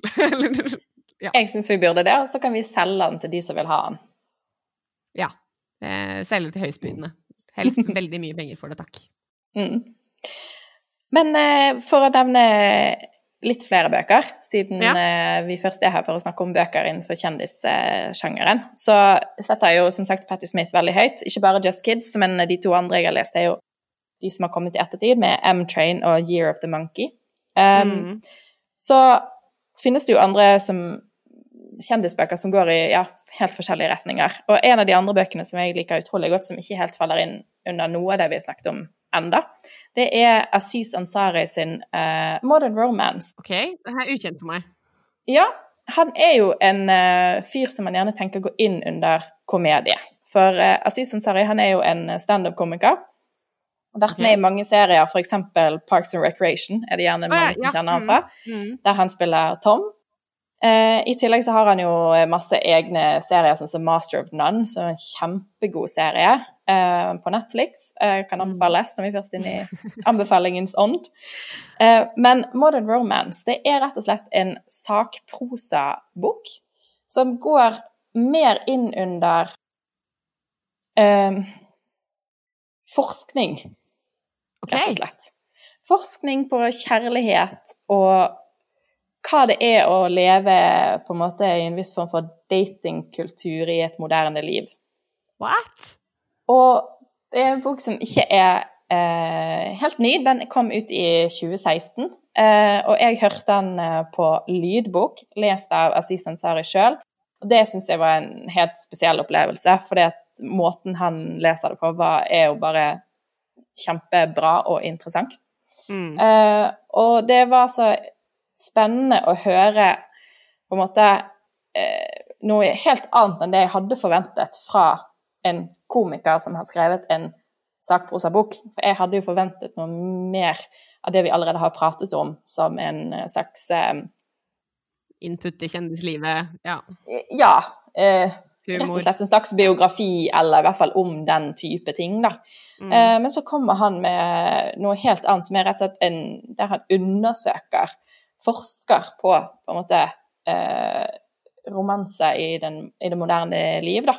[laughs] ja. Jeg syns vi burde det, og så kan vi selge den til de som vil ha den. Ja. Eh, selge til høystbydende. Helst [laughs] veldig mye penger for det, takk. Mm. Men eh, for å nevne litt flere bøker, siden ja. eh, vi først er her for å snakke om bøker innenfor kjendissjangeren, så setter jeg jo som sagt Patti Smith veldig høyt. Ikke bare Just Kids, men de to andre jeg har lest, er jo de som har kommet i ettertid, med M-Train og Year of the Monkey. Um, mm. Så finnes det jo andre som kjendisbøker som går i ja, helt forskjellige retninger. Og en av de andre bøkene som jeg liker utrolig godt, som ikke helt faller inn under noe av det vi har snakket om enda, det er Aziz Ansari sin uh, Modern Romance. Ok, det er ukjent for meg. Ja, han er jo en uh, fyr som man gjerne tenker går inn under komedie. For uh, Aziz Ansari han er jo en standup-komiker. Vært med i mange serier, f.eks. Parks and Recreation er det gjerne mange som kjenner han fra. Mm, mm. Der han spiller Tom. Eh, I tillegg så har han jo masse egne serier, sånn som Master of None, som er en kjempegod serie eh, på Netflix. Eh, kan mm. anbefales når vi først er inne i anbefalingens ånd. Eh, men Modern Romance det er rett og slett en sakprosabok som går mer inn under forskning, rett og slett. Forskning på kjærlighet og hva det er å leve på en måte i en viss form for datingkultur i et moderne liv. What? Og det er en bok som ikke er eh, helt ny. Den kom ut i 2016. Eh, og jeg hørte den eh, på lydbok, lest av Aziz Ansari sjøl. Og det syns jeg var en helt spesiell opplevelse, fordi at måten han leser det på, var, er jo bare kjempebra og interessant. Mm. Eh, og det var så spennende å høre på en måte eh, noe helt annet enn det jeg hadde forventet fra en komiker som har skrevet en sakprosabok. For jeg hadde jo forventet noe mer av det vi allerede har pratet om, som en eh, slags eh, Input i kjendislivet, ja. Ja. Eh, rett og slett en slags biografi, eller i hvert fall om den type ting, da. Mm. Eh, men så kommer han med noe helt annet, som er rett og slett en Der han undersøker forsker på på en måte eh, romanse i, den, i, det moderne liv, da.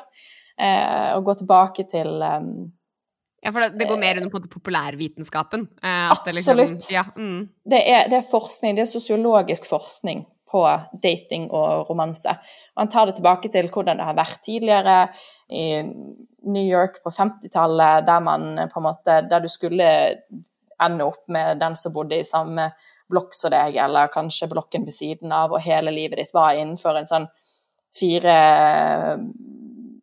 Eh, og går tilbake til um, ja, for det, det, går mer under på populærvitenskapen? Eh, absolutt. Det, liksom, ja, mm. det, er, det, er, forskning, det er sosiologisk forskning på dating og romanse. Og han tar det tilbake til hvordan det har vært tidligere i New York på 50-tallet, der man på en måte Der du skulle ende opp med den som bodde i samme blokk som deg, eller kanskje blokken ved siden av, og hele livet ditt var innenfor en sånn fire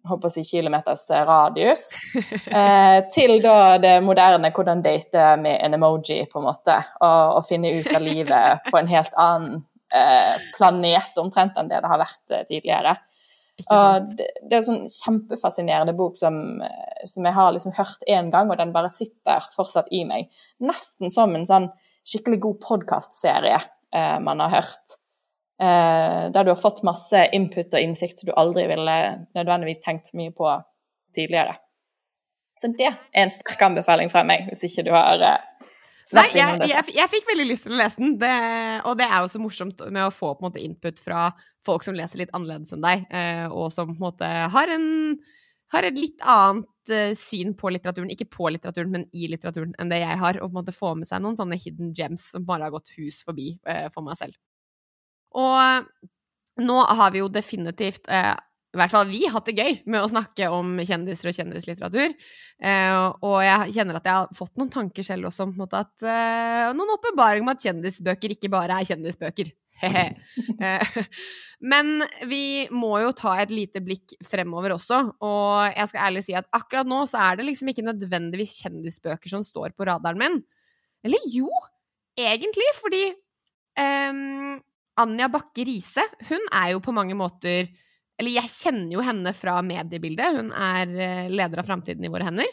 håper si kilometers radius, [laughs] eh, til da det moderne hvordan date med en emoji, på en måte, og, og finne ut av livet på en helt annen planet omtrent enn det det har vært eh, tidligere. Og det, det, er en sånn kjempefascinerende bok som, som jeg har liksom hørt én gang, og den bare sitter fortsatt i meg. Nesten som en sånn skikkelig god podkastserie eh, man har hørt. Eh, der du har fått masse input og innsikt som du aldri ville nødvendigvis tenkt så mye på tidligere. Så det er en sterk anbefaling fra meg, hvis ikke du har eh, Nei, jeg, jeg, jeg, fikk veldig lyst til å lese den, det, og det er jo så morsomt med å få på en måte input fra folk som leser litt annerledes enn deg, eh, og som på en måte har en har et litt annet uh, syn på litteraturen, ikke på litteraturen, men i litteraturen, enn det jeg har, og på en måte få med seg noen sånne hidden gems som bare har gått hus forbi uh, for meg selv. Og nå har vi jo definitivt i hvert fall vi hatt det gøy med å snakke om kjendiser og kjendislitteratur. og jeg kjenner at jeg har fått noen tanker selv også om at Noen åpenbaring om at kjendisbøker ikke bare er kjendisbøker. [laughs] Eh, men vi må jo ta et lite blikk fremover også, og jeg skal ærlig si at akkurat nå så er det liksom ikke nødvendigvis kjendisbøker som står på radaren min. Eller jo, egentlig, fordi um, Anja Bakke Riise, hun er jo på mange måter Eller jeg kjenner jo henne fra mediebildet. Hun er eh, leder av Framtiden i våre hender.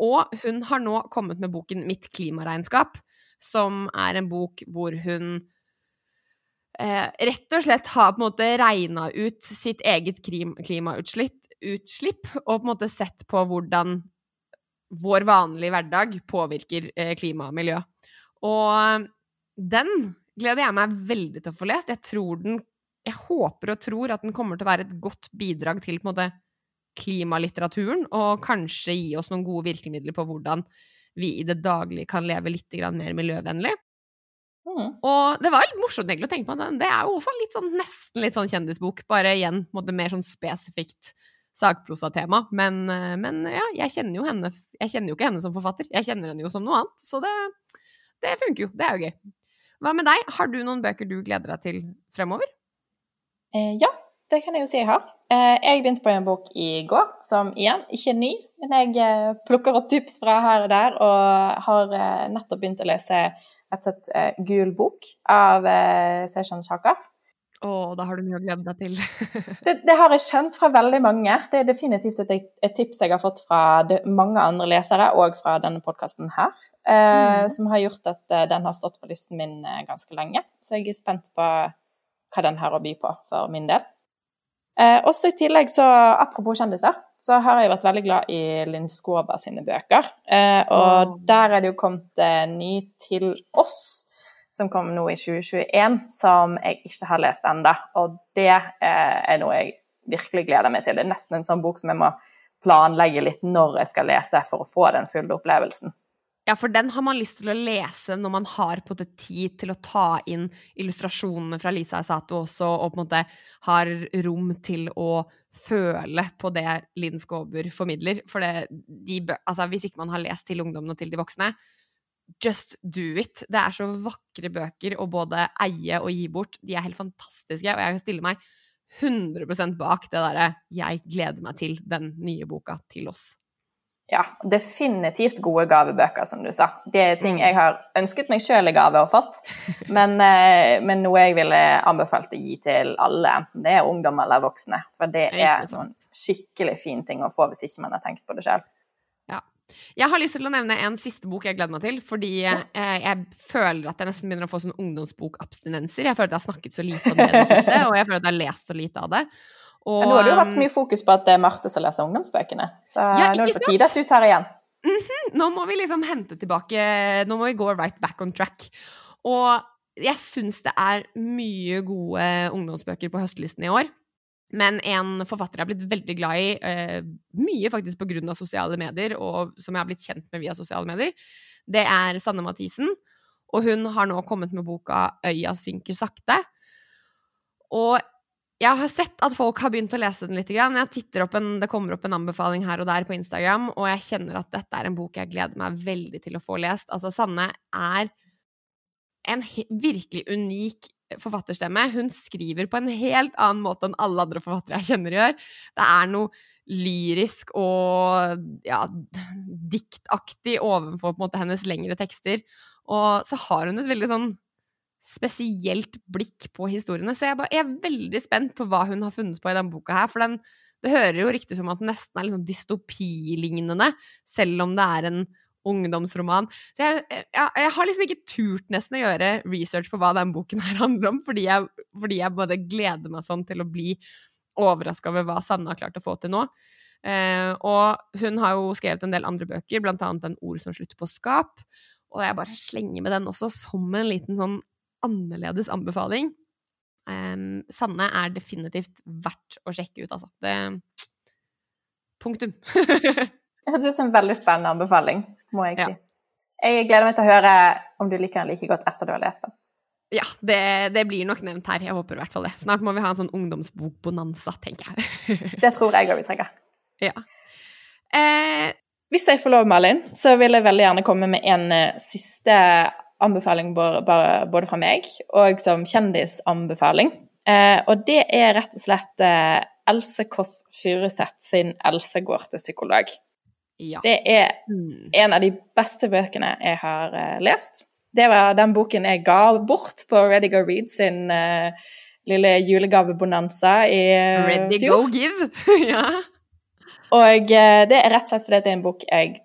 og hun har nå kommet med boken Mitt klimaregnskap, som er en bok hvor hun eh, rett og slett har på en måte regna ut sitt eget klimautslipp, og på en måte sett på hvordan vår vanlige hverdag påvirker eh, klima og miljø. Og den gleder jeg meg veldig til å få lest. Jeg tror den Jeg håper og tror at den kommer til å være et godt bidrag til måte klimalitteraturen, og kanskje gi oss noen gode virkemidler på hvordan vi i det daglige kan leve litt mer miljøvennlig. Mm. Og det var litt morsomt egentlig å tenke på at det er jo også litt sånn, nesten litt sånn kjendisbok, bare igjen måte, mer sånn spesifikt sakprosatema. Men, eh, men ja, jeg kjenner jo henne Jeg kjenner jo ikke henne som forfatter, jeg kjenner henne jo som noe annet. Så det, det funker jo. Det er jo gøy. Hva med deg? Har du noen bøker du gleder deg til fremover? Eh, ja, det kan jeg jo si jeg har. Eh, jeg begynte på en bok i går, som igjen ikke er ny, men jeg eh, plukker opp tips fra her og der, og har nettopp begynt å lese rett og slett Gul bok av eh, Seshan Shaka. Å, da har du mye å glede deg til. [laughs] Det, det har jeg skjønt fra veldig mange. Det er definitivt et, et tips jeg har fått fra de, mange andre lesere, og fra denne podkasten her, eh, Mm. som har gjort at den har stått på listen min ganske lenge. Så jeg er spent på hva den har å by på for min del. Eh, også i tillegg, så apropos kjendiser, så har jeg vært veldig glad i Linn Skåber sine bøker. Eh, og Åh. der er det jo kommet eh, ny til oss, som kom nå i 2021, som jeg ikke har lest ennå. Og det eh, er noe jeg virkelig gleder meg til. Det er nesten en sånn bok som jeg må planlegge litt når jeg skal lese for å få den fulle opplevelsen. Ja, for den har man lyst til å lese når man har på måte tid til å ta inn illustrasjonene fra Lisa Asato også, og på en måte har rom til å føle på det Linn Skåber formidler. For det, de, altså, hvis ikke man har lest til ungdommen og til de voksne, just do it. Det er så vakre bøker å både eie og gi bort. De er helt fantastiske, og jeg kan stille meg 100% bak det derre 'jeg gleder meg til den nye boka til oss'. Ja, definitivt gode gavebøker, som du sa. Det er ting jeg har ønsket meg sjøl i gave og fått, [laughs] men, eh, men noe jeg ville anbefalt å gi til alle, enten det er ungdom eller voksne. For det er en noen skikkelig fin ting å få hvis ikke man har tenkt på det sjøl. Jeg har lyst til å nevne en siste bok jeg gleder meg til, fordi eh, jeg føler at jeg nesten begynner å få sånn ungdomsbokabstinenser. Jeg føler at jeg har snakket så lite om det og jeg føler at jeg har lest så lite av det. Og, ja, nå har det jo vært um, mye fokus på at det er Marte som leser ungdomsbøkene, så Ja, nå er det på tide at du tar igjen. nå må vi liksom hente tilbake Nå må vi gå right back on track. Og jeg syns det er mye gode ungdomsbøker på høstlisten i år. Men en forfatter jeg har blitt veldig glad i, eh, mye faktisk på grunn av sosiale medier, og som jeg har blitt kjent med via sosiale medier, det er Sanne Mathisen. Og hun har nå kommet med boka 'Øya synker sakte'. Og jeg har sett at folk har begynt å lese den litt. Jeg opp en, det kommer opp en anbefaling her og der på Instagram, og jeg kjenner at dette er en bok jeg gleder meg veldig til å få lest. Altså, Sanne er en virkelig unik forfatterstemme. Hun skriver på en helt annen måte enn alle andre forfattere jeg kjenner gjør. Det er noe lyrisk og ja, diktaktig overfor på en måte hennes lengre tekster. Og så har hun et veldig sånn spesielt blikk på historiene. Så jeg, bare, jeg er veldig spent på hva hun har funnet på i denne boka her. For den, det hører jo riktig som at den nesten er litt sånn dystopilignende, selv om det er en ungdomsroman. Så jeg, jeg, jeg har liksom ikke turt nesten å gjøre research på hva den boken her [laughs] handler om, fordi jeg, fordi jeg både gleder meg sånn til å bli overraska over hva Sanne har klart å få til nå. Eh, og hun har jo skrevet en del andre bøker, blant annet En ord som slutter på skap. Og jeg bare slenger med den også som en liten sånn annerledes anbefaling. Um, Sanne er definitivt verdt å sjekke ut, altså. Det Punktum. Jeg synes [laughs] det er en veldig spennende anbefaling, må jeg Ja. Jeg gleder meg til å høre om du liker den like godt etter du har lest den. ja, det, det blir nok nevnt her. Jeg håper i hvert fall det. Snart må vi ha en sånn ungdomsbokbonanza, tenker jeg. [laughs] Det tror jeg òg vi trenger. ja. Eh, Hvis jeg får lov, Malin, så vil jeg veldig gjerne komme med en eh, siste anbefaling både, fra meg og som kjendisanbefaling. Eh, og det er rett og slett eh, Else Kåss Furuseth sin 'Else går til psykolog'. ja. Det er Mm. en av de beste bøkene jeg har eh, lest. Det var den boken jeg ga bort på Ready Go Read sin uh, lille julegavebonanza i eh, Ready, fjor. go, give! [laughs] ja. Og uh, det er rett og slett fordi det er en bok jeg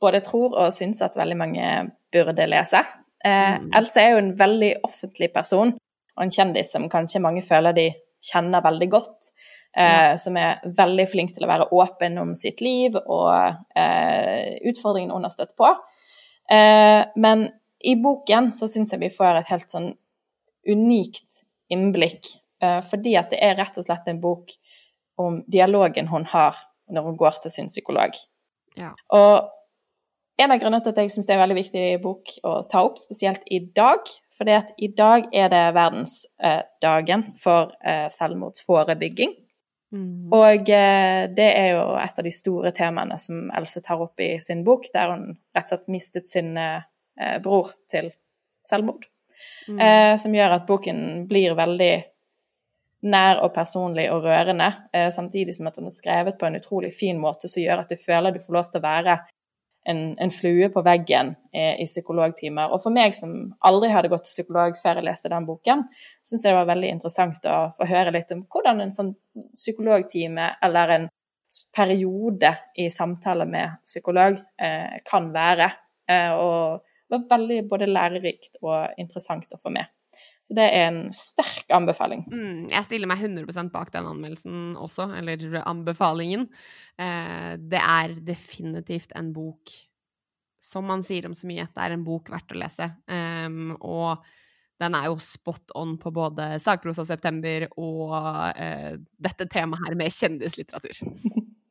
både tror og syns at veldig mange burde lese. Eh, Mm. Else er jo en veldig offentlig person, og en kjendis som kanskje mange føler de kjenner veldig godt. Eh, Som er veldig flink til å være åpen om sitt liv og eh, utfordringene hun har støtt på. Eh, men i boken så syns jeg vi får et helt sånn unikt innblikk, eh, fordi at det er rett og slett en bok om dialogen hun har når hun går til sin psykolog. Ja. Og en av grunnene til at jeg syns det er en veldig viktig bok å ta opp, spesielt i dag, fordi at i dag er det verdensdagen for eh, selvmordsforebygging. Mm. Og eh, det er jo et av de store temaene som Else tar opp i sin bok, der hun rett og slett mistet sin eh, bror til selvmord. Mm. Eh, som gjør at boken blir veldig nær og personlig og rørende, eh, samtidig som at den er skrevet på en utrolig fin måte som gjør at du føler du får lov til å være en, en flue på veggen eh, i psykologtimer. Og for meg som aldri hadde gått til psykolog før jeg leste den boken, syns jeg det var veldig interessant å få høre litt om hvordan en sånn psykologtime eller en periode i samtale med psykolog eh, kan være. Eh, og det var veldig både lærerikt og interessant å få med. Så det er en sterk anbefaling. Mm, jeg stiller meg 100% bak den anmeldelsen også, eller anbefalingen. Eh, det er definitivt en bok Som man sier om så mye, det er en bok verdt å lese. Um, og den er jo spot on på både Sakprosa September og eh, dette temaet her med kjendislitteratur.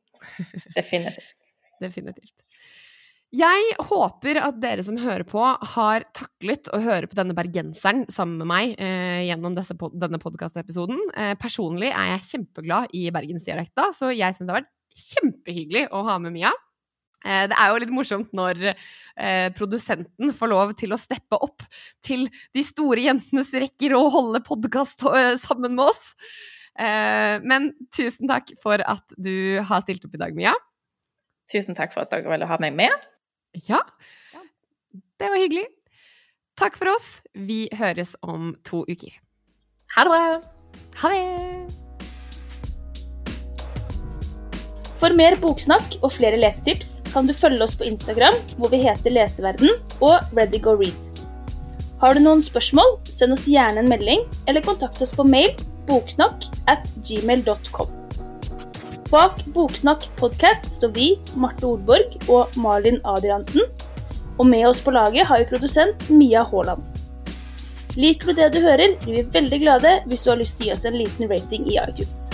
[laughs] Definitivt. Definitivt. Jeg håper at dere som hører på, har taklet å høre på denne bergenseren sammen med meg eh, gjennom disse, denne podkastepisoden. Eh, personlig er jeg kjempeglad i bergensdialekta, så jeg syns det har vært kjempehyggelig å ha med Mia. Eh, det er jo litt morsomt når eh, produsenten får lov til å steppe opp til de store jentenes rekker og holde podkast eh, sammen med oss. Eh, men tusen takk for at du har stilt opp i dag, Mia. Tusen takk for at dere ville ha meg med. Ja, det var hyggelig. Takk for oss. Vi høres om to uker. Ha det bra! Ha det! For mer boksnakk og flere lesetips kan du følge oss på Instagram, hvor vi heter Leseverden, og ReadyGoRead. Har du noen spørsmål, send oss gjerne en melding, eller kontakt oss på mail boksnakk at gmail.com. Bak Boksnakk podkast står vi, Marte Olborg og Malin Adriansen. Og med oss på laget har vi produsent Mia Haaland. Liker du det du hører, blir vi veldig glade hvis du har lyst til å gi oss en liten rating i iTunes.